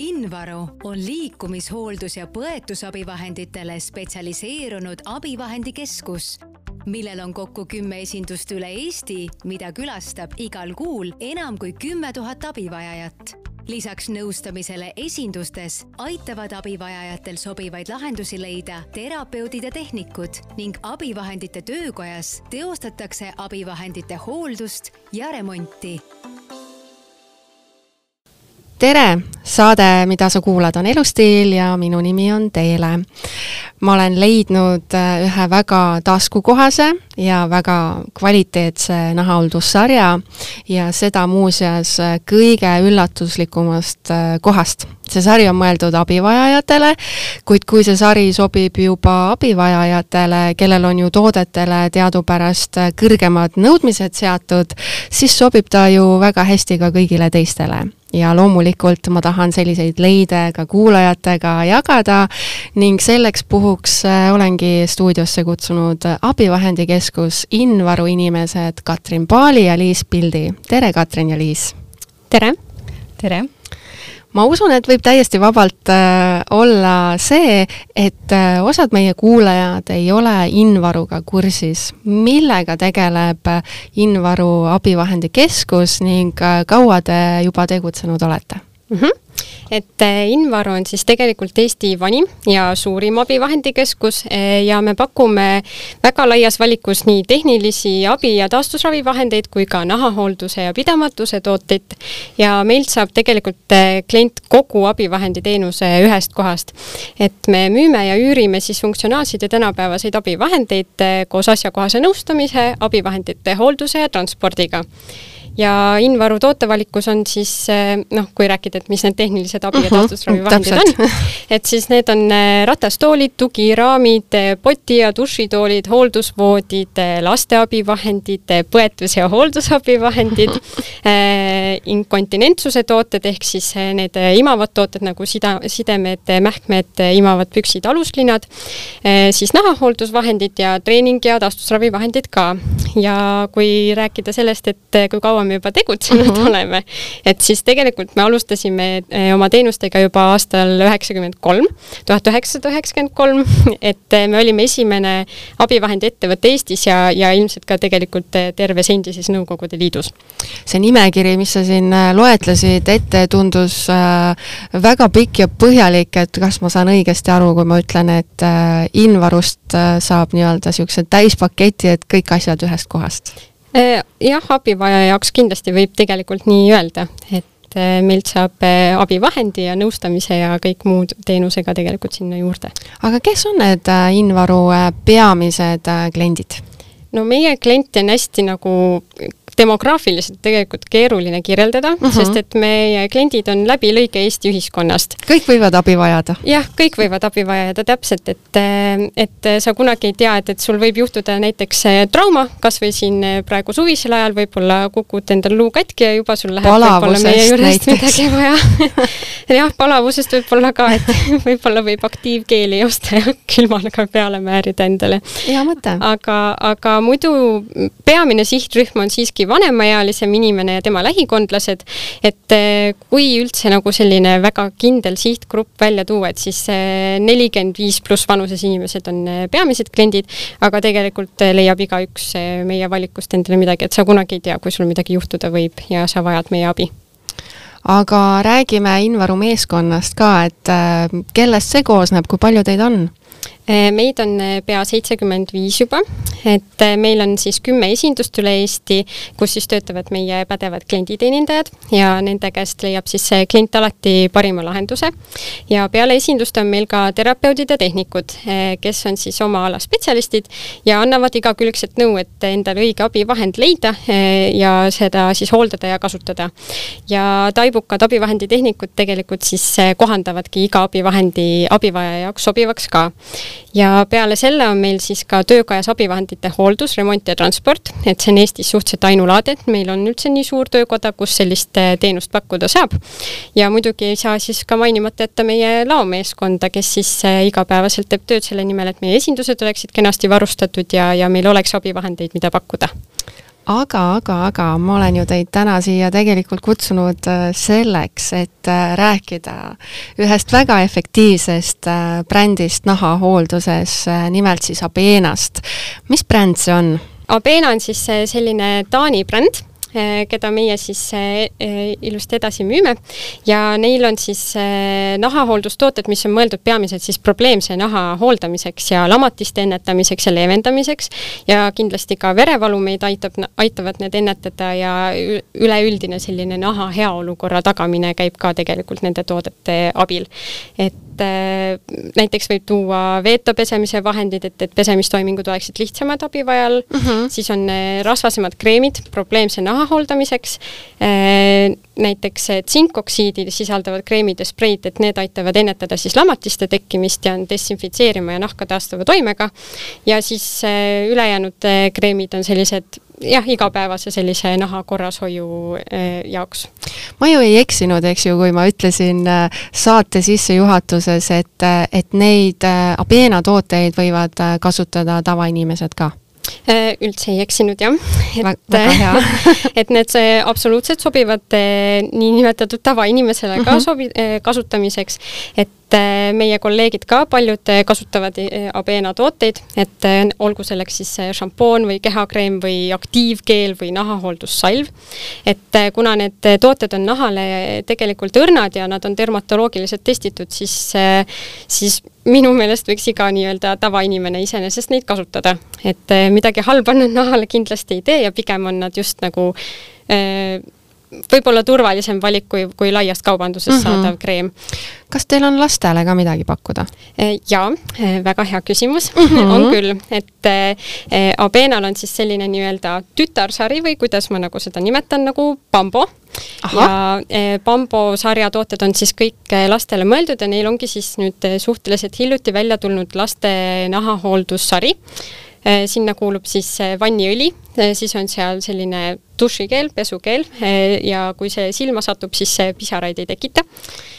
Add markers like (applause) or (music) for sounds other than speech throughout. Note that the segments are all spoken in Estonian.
Invaru on liikumishooldus- ja põetusabivahenditele spetsialiseerunud abivahendikeskus, millel on kokku kümme esindust üle Eesti, mida külastab igal kuul enam kui kümme tuhat abivajajat. lisaks nõustamisele esindustes aitavad abivajajatel sobivaid lahendusi leida terapeudid ja tehnikud ning abivahendite töökojas teostatakse abivahendite hooldust ja remonti tere, saade, mida sa kuulad, on Elustiil ja minu nimi on Teele. ma olen leidnud äh, ühe väga taskukohase ja väga kvaliteetse nahahooldussarja ja seda muuseas äh, kõige üllatuslikumast äh, kohast. see sari on mõeldud abivajajatele, kuid kui see sari sobib juba abivajajatele, kellel on ju toodetele teadupärast kõrgemad nõudmised seatud, siis sobib ta ju väga hästi ka kõigile teistele ja loomulikult ma tahan selliseid leide ka kuulajatega jagada ning selleks puhuks äh, olengi stuudiosse kutsunud abivahendikeskus Invaru inimesed Katrin Paali ja Liis Pildi. Tere, Katrin ja Liis! tere! tere! ma usun, et võib täiesti vabalt äh, olla see, et äh, osad meie kuulajad ei ole Invaruga kursis. millega tegeleb äh, Invaru abivahendikeskus ning äh, kaua te juba tegutsenud olete mm? -hmm et eh, Invaru on siis tegelikult Eesti vanim ja suurim abivahendikeskus eh, ja me pakume väga laias valikus nii tehnilisi abi- ja taastusravivahendeid kui ka nahahoolduse ja pidamatuse tooteid. ja meilt saab tegelikult eh, klient kogu abivahenditeenuse ühest kohast. et me müüme ja üürime siis funktsionaalseid ja tänapäevaseid abivahendeid koos asjakohase nõustamise, abivahendite hoolduse ja transpordiga ja Invaru tootevalikus on siis noh, kui rääkida, et mis need tehnilised abi- ja mhm, taastusravivahendid on, (laughs) et siis need on äh, ratastoolid, tugiraamid, äh, poti- ja dušitoolid, hooldusvoodid, laste abivahendid, põetus- ja hooldusabivahendid (laughs) inkontinentsuse tooted ehk siis need imavad tooted nagu sida, sidemed, mähkmed, imavad püksid, aluslinad, siis nahahooldusvahendid ja treening- ja taastusravivahendid ka. ja kui rääkida sellest, et kui kaua me juba tegutsenud mm -hmm. oleme, et siis tegelikult me alustasime eh, oma teenustega juba aastal üheksakümmend kolm, tuhat üheksasada üheksakümmend kolm, et eh, me olime esimene abivahendiettevõte Eestis ja, ja ilmselt ka tegelikult eh, terves endises Nõukogude Liidus. see nimekiri, mis sa siin loetlesid ette, tundus väga pikk ja põhjalik, et kas ma saan õigesti aru, kui ma ütlen, et Invarust saab nii-öelda niisuguse täispaketi, et kõik asjad ühest kohast? Äh, jah, abivaja jaoks kindlasti võib tegelikult nii öelda, et äh, meilt saab äh, abivahendi ja nõustamise ja kõik muud teenusega tegelikult sinna juurde. aga kes on need Invaru peamised kliendid? no meie kliente on hästi nagu demograafiliselt tegelikult keeruline kirjeldada uh, -huh. sest et meie kliendid on läbi lõige Eesti ühiskonnast. kõik võivad abi vajada? jah, kõik võivad abi vajada, täpselt, et, et sa kunagi ei tea, et, et sul võib juhtuda näiteks eh, trauma, kas või siin eh, praegu suvisel ajal võib-olla kukud endal luu katki ja juba sul läheb võib-olla meie juurest midagi vaja (laughs) jah, palavusest võib-olla ka, et (laughs) võib-olla võib aktiivkeeli osta ja külmale ka peale määrida endale. hea mõte. aga, aga muidu peamine sihtrühm on siiski vanemaealisem inimene ja tema lähikondlased, et eh, kui üldse nagu selline väga kindel sihtgrupp välja tuua, et siis eh, nelikümmend viis pluss vanuses inimesed on eh, peamised kliendid, aga tegelikult leiab igaüks meie valikust endale midagi, et sa kunagi ei tea, kui sul midagi juhtuda võib ja sa vajad meie abi aga räägime Invaru meeskonnast ka, et kellest see koosneb, kui palju teid on? Eh, meid on eh, pea seitsekümmend viis juba, et eh, meil on siis kümme esindust üle Eesti, kus siis töötavad meie pädevad klienditeenindajad ja nende käest leiab siis klient alati parima lahenduse. ja peale esindust on meil ka terapeudid ja tehnikud, kes on siis oma ala spetsialistid ja annavad igakülgset nõu, et endale õige abivahend leida ja seda siis hooldada ja kasutada. ja taibukad abivahenditehnikud tegelikult siis kohandavadki iga abivahendi abivaja jaoks sobivaks ka ja peale selle on meil siis ka töökojas abivahendite hooldus, remont ja transport, et see on Eestis suhteliselt ainulaadne, et meil on üldse nii suur töökoda, kus sellist eh, teenust pakkuda saab. ja muidugi ei saa siis ka mainimata jätta meie laomeeskonda, kes siis eh, igapäevaselt teeb tööd selle nimel, et meie esindused oleksid kenasti varustatud ja, ja meil oleks abivahendeid, mida pakkuda aga, aga, aga ma olen ju teid täna siia tegelikult kutsunud äh, selleks, et äh, rääkida ühest väga efektiivsest äh, brändist nahahoolduses, nimelt siis Abenast. mis bränd see on? Abena on siis selline Taani bränd keda meie siis eh, eh, ilusti edasi müüme ja neil on siis nahahooldustooted, mis on mõeldud peamiselt siis probleemse naha hooldamiseks ja lamatiste ennetamiseks ja leevendamiseks ja kindlasti ka verevalumeid aitab, aitavad need ennetada ja üleüldine selline naha heaolukorra tagamine käib ka tegelikult nende toodete abil. et et näiteks võib tuua veeto pesemise vahendid, et, et pesemistoimingud oleksid lihtsamad abivajal mm, -hmm. siis on äh, rasvasemad kreemid probleemse naha hooldamiseks, äh, näiteks tsinkoksiidi sisaldavad kreemid ja spreid, et need aitavad ennetada siis lamatiste tekkimist ja on desinfitseerima ja nahka taastava toimega, ja siis äh, ülejäänud kreemid on sellised jah, igapäevase sellise naha korrashoiu äh, jaoks. ma ju ei eksinud, eks ju, kui ma ütlesin äh, saate sissejuhatuses, et, äh, et neid Abena tooteid võivad kasutada tavainimesed ka üldse ei eksinud jah, et, (laughs) et need absoluutselt sobivad niinimetatud tavainimesele ka -hmm. sobi-, kasutamiseks, et et äh, meie kolleegid ka paljud äh, kasutavad äh, Abena tooteid, et olgu selleks siis šampoon või kehakreem või aktiivkeel või nahahooldussalv. et kuna need tooted on nahale tegelikult õrnad ja nad on dermatoloogiliselt testitud, siis, siis minu meelest võiks iga nii-öelda tavainimene iseenesest neid kasutada. et midagi halba nad nahale kindlasti ei tee ja pigem on nad just nagu äh, võib-olla turvalisem valik kui, kui laiast kaubandusest mm -hmm. saadav kreem. kas teil on lastele ka midagi pakkuda? E, jaa, e, väga hea küsimus mm, -hmm. (laughs) on küll, et e, Abenal on siis selline nii-öelda tütarsari või kuidas ma nagu seda nimetan, nagu Bambo. Aha. ja Bambo sarja tooted on siis kõik lastele mõeldud ja neil ongi siis nüüd suhteliselt hiljuti välja tulnud laste nahahooldussari sinna kuulub siis vanniõli, siis on seal selline dušikeel, pesukeel eh, ja kui see silma satub, siis see pisaraid ei tekita.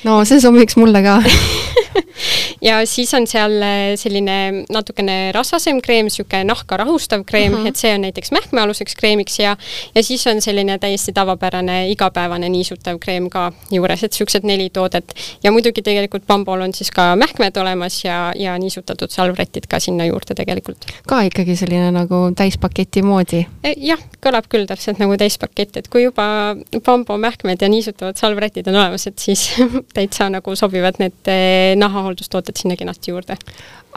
no see sobiks mulle ka (laughs) ja siis on seal eh, selline natukene rasvasem kreem, niisugune nahka rahustav kreem mm, -hmm. et see on näiteks mähkmealuseks kreemiks ja ja siis on selline täiesti tavapärane igapäevane niisutav kreem ka juures, et niisugused neli toodet. ja muidugi tegelikult Bambol on siis ka mähkmed olemas ja, ja niisutatud salvrätid ka sinna juurde tegelikult. ka ikkagi selline nagu täispaketi moodi? Eh, jah, kõlab küll täpselt nagu täispakett, et kui juba Bambo mähkmed ja niisutavad salvrätid on olemas, et siis (laughs) täitsa nagu sobivad need eh, nahahooldustooted sinna kenasti juurde.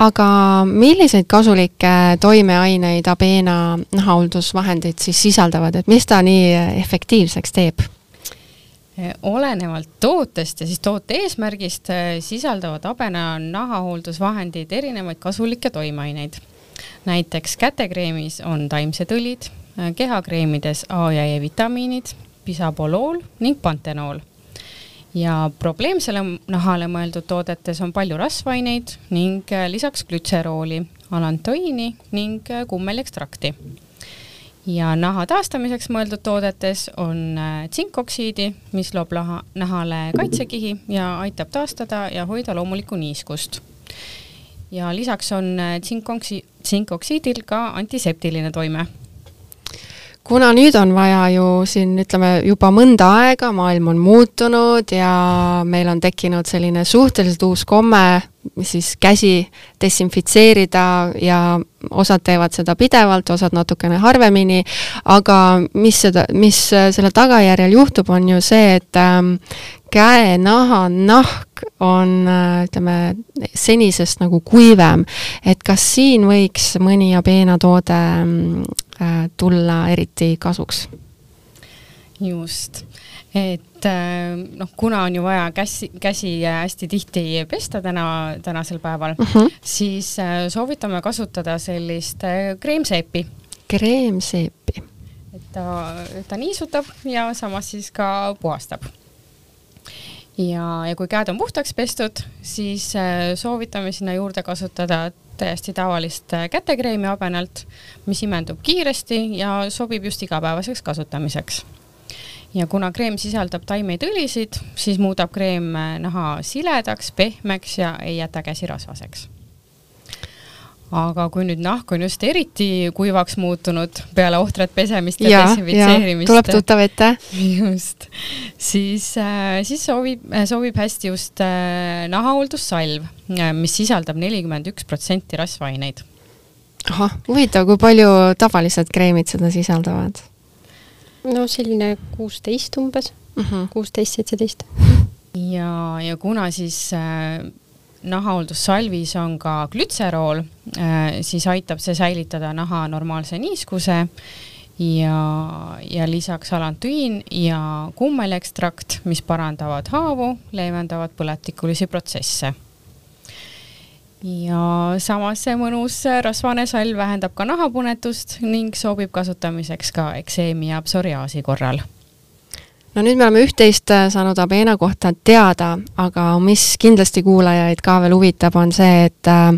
aga milliseid kasulikke toimeaineid Abena nahahooldusvahendid siis sisaldavad, et mis ta nii efektiivseks teeb? Eh, olenevalt tootest ja siis toote eesmärgist sisaldavad Abena nahahooldusvahendid erinevaid kasulikke toimeaineid. Näiteks kätekreemis on taimsed õlid, Äh, kehakreemides A ja E vitamiinid, pisapolool ning pantenool. ja probleemsele nahale mõeldud toodetes on palju rasvaineid ning äh, lisaks glütserooli, alantoini ning äh, kummelekstrakti. ja naha taastamiseks mõeldud toodetes on tsinkoksiidi, mis loob naha, nahale kaitsekihi ja aitab taastada ja hoida loomulikku niiskust ja lisaks on tsinkoksi-, tsinkoksiidil ka antiseptiline toime kuna nüüd on vaja ju siin ütleme juba mõnda aega, maailm on muutunud ja meil on tekkinud selline suhteliselt uus komme, siis käsi desinfitseerida ja osad teevad seda pidevalt, osad natukene harvemini, aga mis seda, mis selle tagajärjel juhtub, on ju see, et ähm, käenaha nahk on ütleme, senisest nagu kuivem. et kas siin võiks mõni Abena toode Äh, tulla eriti kasuks. just, et äh, noh, kuna on ju vaja käsi, käsi hästi tihti pesta täna, tänasel päeval uh, mhm. -huh. siis äh, soovitame kasutada sellist kreemseepi. kreemseepi. et ta, ta niisutab ja samas siis ka puhastab ja, ja kui käed on puhtaks pestud, siis soovitame sinna juurde kasutada täiesti tavalist äh, kätekreemi habenalt, mis imendub kiiresti ja sobib just igapäevaseks kasutamiseks. ja kuna kreem sisaldab taimeid õlisid, siis muudab kreem äh, naha siledaks, pehmeks ja ei jäta käsi rasvaseks. Aga kui nüüd nahk on just eriti kuivaks muutunud peale ohtrat pesemist ja, ja desinfitseerimist. tuleb tuttav ette. just, siis, äh, siis sobib, sobib hästi just äh, nahahooldussalv, äh, mis sisaldab nelikümmend üks protsenti rasvaineid. ahah, huvitav, kui palju tavalised kreemid seda sisaldavad? no selline kuusteist umbes, mhm. kuusteist, seitseteist. ja, ja kuna siis äh, nahahooldussalvis on ka glütserool, äh, siis aitab see säilitada naha normaalse niiskuse ja, ja lisaks alantüün ja kummelekstrakt, mis parandavad haavu, leevendavad põletikulisi protsesse. ja samas see mõnus rasvane salv vähendab ka nahapunetust ning sobib kasutamiseks ka ekseemi ja psoriaasi korral no nüüd me oleme üht-teist äh, saanud Abena kohta teada, aga mis kindlasti kuulajaid ka veel huvitab, on see, et äh,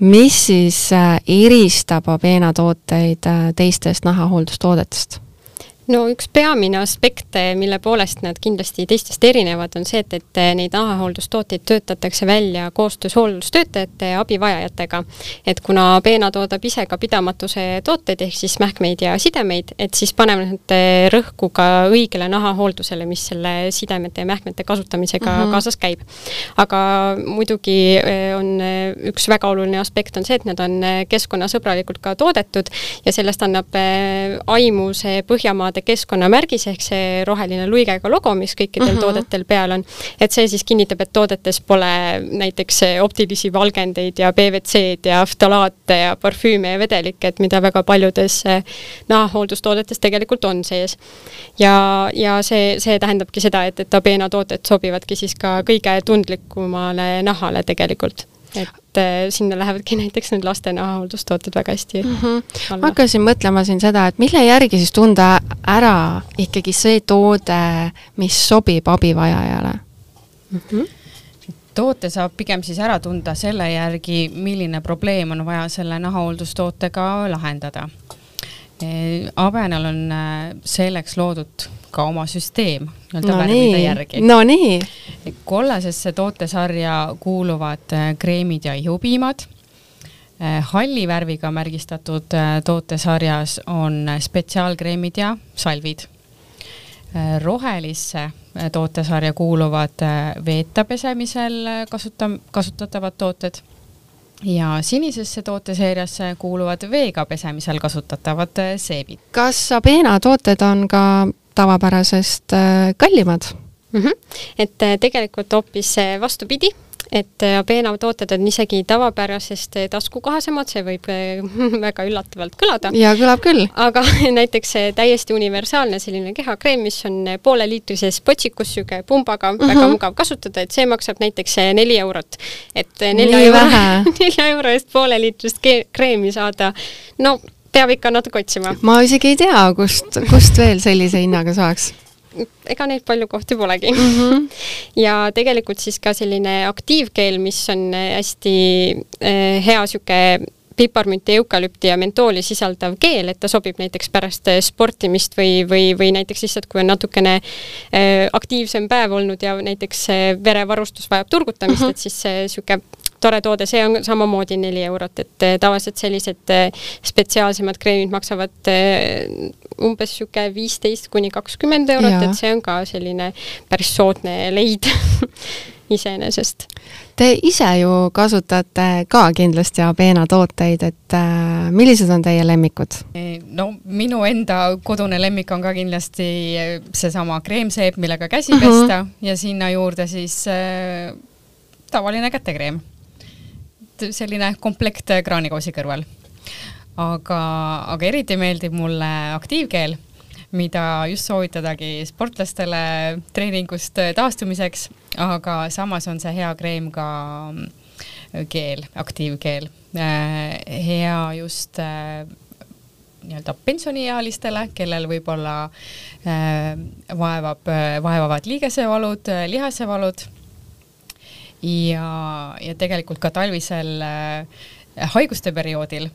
mis siis äh, eristab Abena tooteid teistest nahahooldustoodetest no üks peamine aspekt, mille poolest nad kindlasti teistest erinevad, on see, et, et neid nahahooldustooteid töötatakse välja koostöös hooldustöötajate ja abivajajatega. et kuna Peena toodab ise ka pidamatuse tooteid ehk siis mähkmeid ja sidemeid, et siis paneme nad rõhku ka õigele nahahooldusele, mis selle sidemete ja mähkmete kasutamisega mm -hmm. kaasas käib. aga muidugi eh, on eh, üks väga oluline aspekt on see, et need on eh, keskkonnasõbralikult ka toodetud ja sellest annab aimu see Põhjamaade toodete keskkonnamärgis ehk see roheline luigega logo, mis kõikidel mm -hmm. toodetel peal on, et see siis kinnitab, et toodetes pole näiteks optilisi valgendeid ja PVC-d ja ftalaate ja parfüüme ja vedelikke, et mida väga paljudes nahahooldustoodetes tegelikult on sees. ja, ja see, see tähendabki seda, et, et Abena tooted sobivadki siis ka kõige tundlikumale nahale tegelikult et äh, sinna lähevadki (laughs) näiteks need laste nahahooldustooted väga hästi mm. -hmm. ma hakkasin mõtlema siin seda, et mille järgi siis tunda ära ikkagi see toode, mis sobib abivajajale mm? -hmm toote saab pigem siis ära tunda selle järgi, milline probleem on vaja selle nahahooldustootega lahendada. Abenal on äh, selleks loodud ka oma süsteem nii-öelda no värvide nii. järgi. no nii. kollasesse tootesarja kuuluvad äh, kreemid ja ihupiimad. Äh, halli värviga märgistatud tootesarjas on spetsiaalkreemid ja salvid. rohelisse tootesarja kuuluvad veeta pesemisel kasuta-, kasutatavad tooted ja sinisesse tooteseeriasse kuuluvad veega pesemisel kasutatavad seebid. kas Abena tooted on ka tavapärasest äh, kallimad mm. -hmm. et äh, tegelikult hoopis vastupidi et Abena tooted on isegi tavapärasest taskukohasemad, see võib (laughs) väga üllatavalt kõlada. ja kõlab küll. aga (laughs) näiteks täiesti universaalne selline kehakreem, mis on pooleliitrises potsikus, niisugune pumbaga mm, -hmm. väga mugav kasutada, et see maksab näiteks neli eurot. et nelja euro, (laughs) nelja euro eest pooleliitrist kreemi saada, no peab ikka natuke otsima. ma isegi ei tea, kust, kust veel sellise hinnaga saaks ega neid palju kohti polegi mm. -hmm. (laughs) ja tegelikult siis ka selline aktiivkeel, mis on hästi äh, hea niisugune piparmünti, eukalüpti ja mentooli sisaldav keel, et ta sobib näiteks pärast sportimist või, või, või näiteks lihtsalt, kui on natukene äh, aktiivsem päev olnud ja näiteks verevarustus vajab turgutamist mm, -hmm. et siis see niisugune tore toode, see on samamoodi neli eurot, et eh, tavaliselt sellised eh, spetsiaalsemad kreemid maksavad eh, umbes niisugune viisteist kuni kakskümmend eurot, et see on ka selline päris soodne leid (laughs) iseenesest. Te ise ju kasutate ka kindlasti Abena tooteid, et äh, millised on teie lemmikud? no minu enda kodune lemmik on ka kindlasti seesama kreemseep, millega käsi pesta uh -huh. ja sinna juurde siis äh, tavaline kätekreem selline komplekt kraanikoosi kõrval. aga, aga eriti meeldib mulle aktiivkeel, mida just soovitadagi sportlastele treeningust taastumiseks, aga samas on see hea kreem ka keel, aktiivkeel, hea just äh, nii-öelda pensioniealistele, kellel võib-olla äh, vaevab, vaevavad liigesevalud, lihasevalud ja, ja tegelikult ka talvisel äh, haiguste perioodil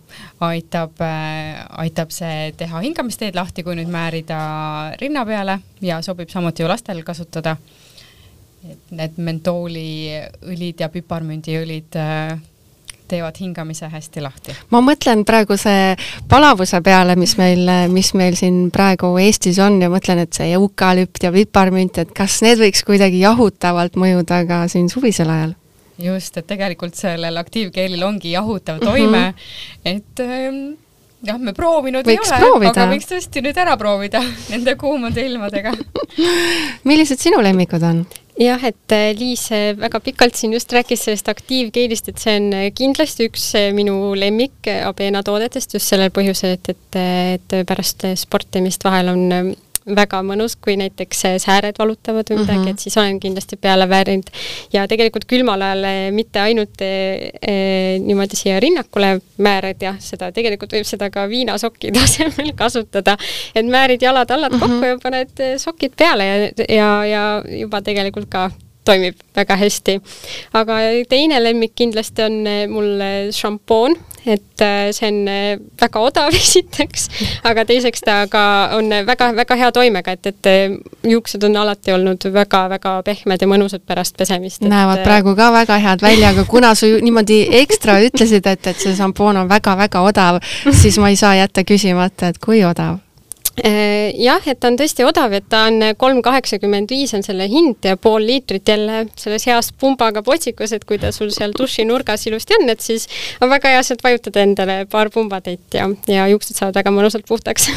aitab äh,, aitab see teha hingamisteed lahti, kui nüüd määrida rinna peale ja sobib samuti ju lastel kasutada. et need mentooliõlid ja piparmündiõlid äh, teevad hingamise hästi lahti. ma mõtlen praegu see palavuse peale, mis meil, mis meil siin praegu Eestis on ja mõtlen, et see eukalüpt ja piparmünt, et kas need võiks kuidagi jahutavalt mõjuda ka siin suvisel ajal? just, et tegelikult sellel aktiivkeelil ongi jahutav toime mm, -hmm. et ähm, jah, me proovinud võiks ei ole, aga võiks tõesti nüüd ära proovida (laughs) nende kuumade ilmadega (laughs) millised sinu lemmikud on? Jah, et äh, Liis äh, väga pikalt siin just rääkis sellest aktiivkeelist, et see on äh, kindlasti üks minu lemmik Abena toodetest just sellel põhjusel, et, et, et pärast sportimist vahel on väga mõnus, kui näiteks sääred valutavad või midagi mm, -hmm. et siis olen kindlasti peale väärinud. ja tegelikult külmal ajal eh, mitte ainult e, e, niimoodi siia rinnakule määrad ja seda, tegelikult võib seda ka viinasokkide (laughs) asemel kasutada. et määrid jalad-allad mm -hmm. kokku ja paned sokid peale ja, ja, ja juba tegelikult ka toimib väga hästi. aga teine lemmik kindlasti on mul šampoon, et äh, see on väga odav (laughs) esiteks, aga teiseks ta ka on väga-väga hea toimega, et, et juuksed on alati olnud väga-väga pehmed ja mõnusad pärast pesemist. näevad et, praegu ka väga head välja, aga kuna sa niimoodi ekstra ütlesid, et, et see šampoon on väga-väga odav, siis ma ei saa jätta küsimata, et kui odav jah, et ta on tõesti odav, et ta on kolm kaheksakümmend viis on selle hind ja pool liitrit jälle selles heas pumbaga potsikus, et kui ta sul seal dušinurgas ilusti on, et siis on väga hea sealt vajutada endale paar pumbatäit ja, ja juuksed saavad väga mõnusalt puhtaks.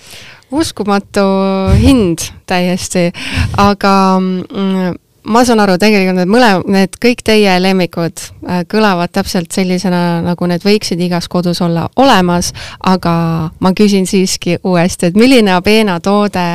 (laughs) Uskumatu hind täiesti, aga mm, ma saan aru, tegelikult need mõle-, need kõik teie lemmikud äh, kõlavad täpselt sellisena, nagu need võiksid igas kodus olla olemas, aga ma küsin siiski uuesti, et milline Abena toode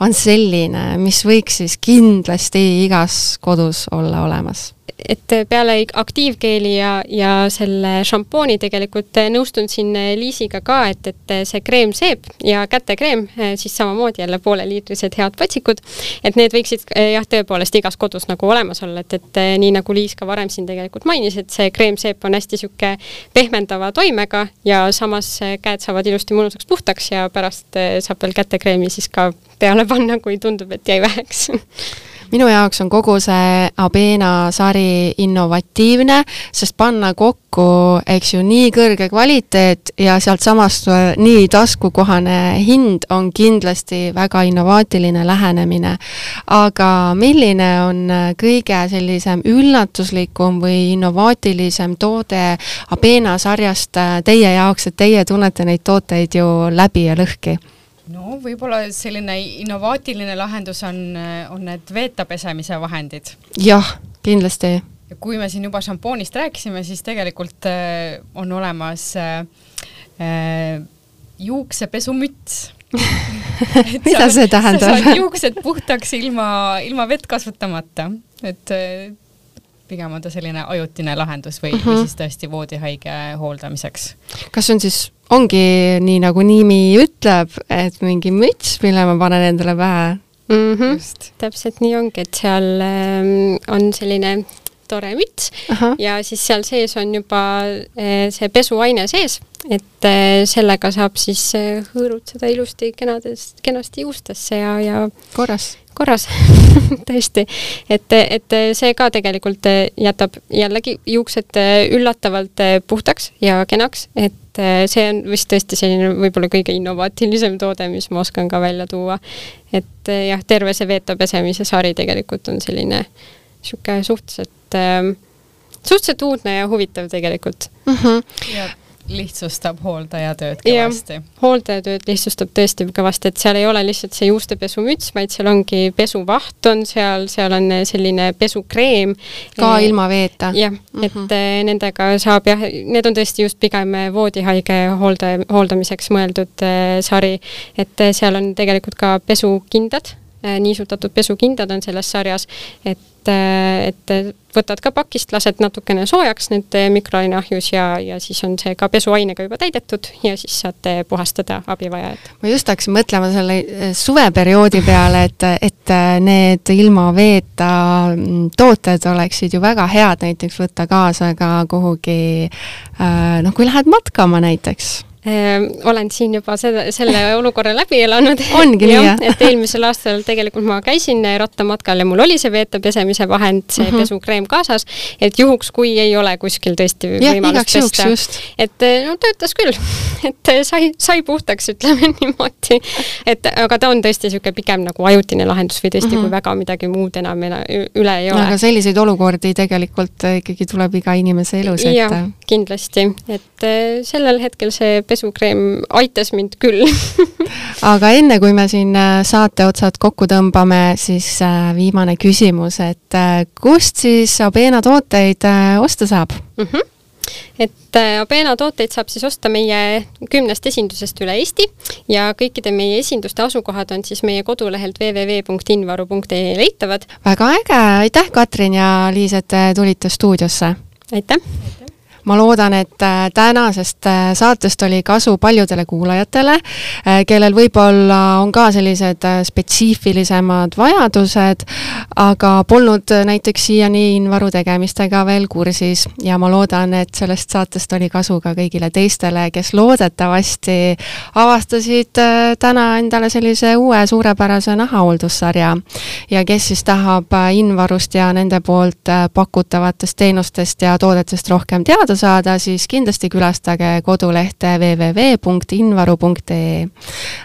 on selline, mis võiks siis kindlasti igas kodus olla olemas? Et peale aktiivkeeli ja, ja selle šampooni tegelikult nõustun siin Liisiga ka, et, et see kreemseep ja kätekreem, siis samamoodi jälle pooleliitrised head patsikud, et need võiksid jah, tõepoolest igas kodus nagu olemas olla, et, et nii nagu Liis ka varem siin tegelikult mainis, et see kreemseep on hästi niisugune pehmendava toimega ja samas käed saavad ilusti mõnusaks puhtaks ja pärast saab veel kätekreemi siis ka peale panna, kui tundub, et jäi väheks (laughs) minu jaoks on kogu see Abena sari innovatiivne, sest panna kokku, eks ju, nii kõrge kvaliteet ja sealtsamast äh, nii taskukohane hind on kindlasti väga innovaatiline lähenemine. aga milline on äh, kõige sellisem üllatuslikum või innovaatilisem toode Abena sarjast äh, teie jaoks, et teie tunnete neid tooteid ju läbi ja lõhki? No võib-olla selline innovaatiline lahendus on, on need veeta pesemise vahendid. jah, kindlasti. ja kui me siin juba šampoonist rääkisime, siis tegelikult äh, on olemas äh, äh juuksepesumüts (laughs) mida see tähendab? sa saad juuksed puhtaks ilma, ilma vett kasutamata, et äh, pigem on ta selline ajutine lahendus või mm, -hmm. või mhm. siis tõesti voodihaige hooldamiseks. kas on siis, ongi nii, nagu nimi ütleb, et mingi müts, mille ma panen endale pähe mm? -hmm. täpselt nii ongi, et seal ähm, on selline tore müts Aha. ja siis seal sees on juba äh, see pesuaine sees, et äh, sellega saab siis äh, hõõrutseda ilusti kenades, kenasti juustesse ja, ja korras korras (laughs) tõesti, et, et see ka tegelikult jätab jällegi juuksed üllatavalt puhtaks ja kenaks, et see on vist tõesti selline võib-olla kõige innovaatilisem toode, mis ma oskan ka välja tuua. et jah, terve see veeta pesemise sari tegelikult on selline niisugune suhteliselt äh, suhteliselt uudne ja huvitav tegelikult mm. -hmm. Lihtsustab hooldajatööd kõvasti. hooldajatööd lihtsustab tõesti kõvasti, et seal ei ole lihtsalt see juustepesumüts, vaid seal ongi pesuvaht on seal, seal on selline pesukreem. ka e ilma veeta? jah mm, -hmm. et mhm. eh, nendega saab jah, need on tõesti just pigem voodihaige hooldaja, hooldamiseks mõeldud eh, sari, et eh, seal on tegelikult ka pesukindad niisutatud pesukindad on selles sarjas, et et, et võtad ka pakist, lased natukene soojaks need mikroaineahjus ja, ja siis on see ka pesuainega juba täidetud ja siis saate puhastada abivajajat. ma just hakkasin mõtlema selle suveperioodi peale, et, et need ilma veeta mm, tooted oleksid ju väga head näiteks võtta kaasa ka kuhugi noh, kui lähed matkama näiteks olen siin juba seda, selle olukorra läbi elanud. (laughs) ongi nii, jah? et eelmisel aastal tegelikult ma käisin rattamatkal ja mul oli see veete pesemise vahend, see mm -hmm. pesukreem kaasas, et juhuks, kui ei ole kuskil tõesti ja, võimalust pesta. et eh, no töötas küll, (laughs) et eh, sai, sai puhtaks, ütleme (laughs) niimoodi. et aga ta on tõesti niisugune pigem nagu ajutine lahendus või tõesti mm, -hmm. kui mhm. väga midagi muud enam üle ei ole. aga selliseid olukordi tegelikult ikkagi tuleb iga inimese elus ette. kindlasti, et sellel hetkel see pesukreem aitas mind küll (laughs) aga enne, kui me siin äh, saate otsad kokku tõmbame, siis äh, viimane küsimus, et äh, kust siis Abena tooteid osta saab mm? -hmm et Abena tooteid saab siis osta meie kümnest esindusest üle Eesti ja kõikide meie esinduste asukohad on siis meie kodulehelt www.invaru.ee leitavad. väga äge, aitäh, Katrin ja Liis, et te tulite stuudiosse! aitäh! Ma loodan, et äh, tänasest äh, saatest oli kasu paljudele kuulajatele, äh, kellel võib-olla on ka sellised spetsiifilisemad vajadused, aga polnud näiteks siiani invaru tegemistega veel kursis. Ja ma loodan, et sellest saatest oli kasu ka kõigile teistele, kes loodetavasti avastasid täna endale sellise uue suurepärase nahahooldussarja. Ja kes siis tahab Invarust ja nende poolt pakutavatest teenustest ja toodetest rohkem teada teada saada, siis kindlasti külastage kodulehte www.invaru.ee.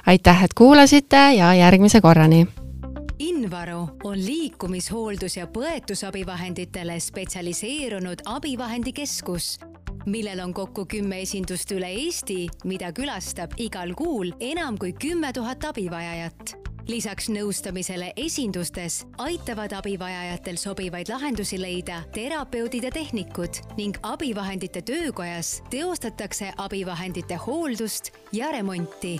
aitäh, et kuulasite ja järgmise korrani! Invaru on liikumishooldus- ja põetusabivahenditele spetsialiseerunud abivahendikeskus, millel on kokku kümme esindust üle Eesti, mida külastab igal kuul enam kui kümme tuhat abivajajat lisaks nõustamisele esindustes aitavad abivajajatel sobivaid lahendusi leida terapeudid ja tehnikud ning abivahendite töökojas teostatakse abivahendite hooldust ja remonti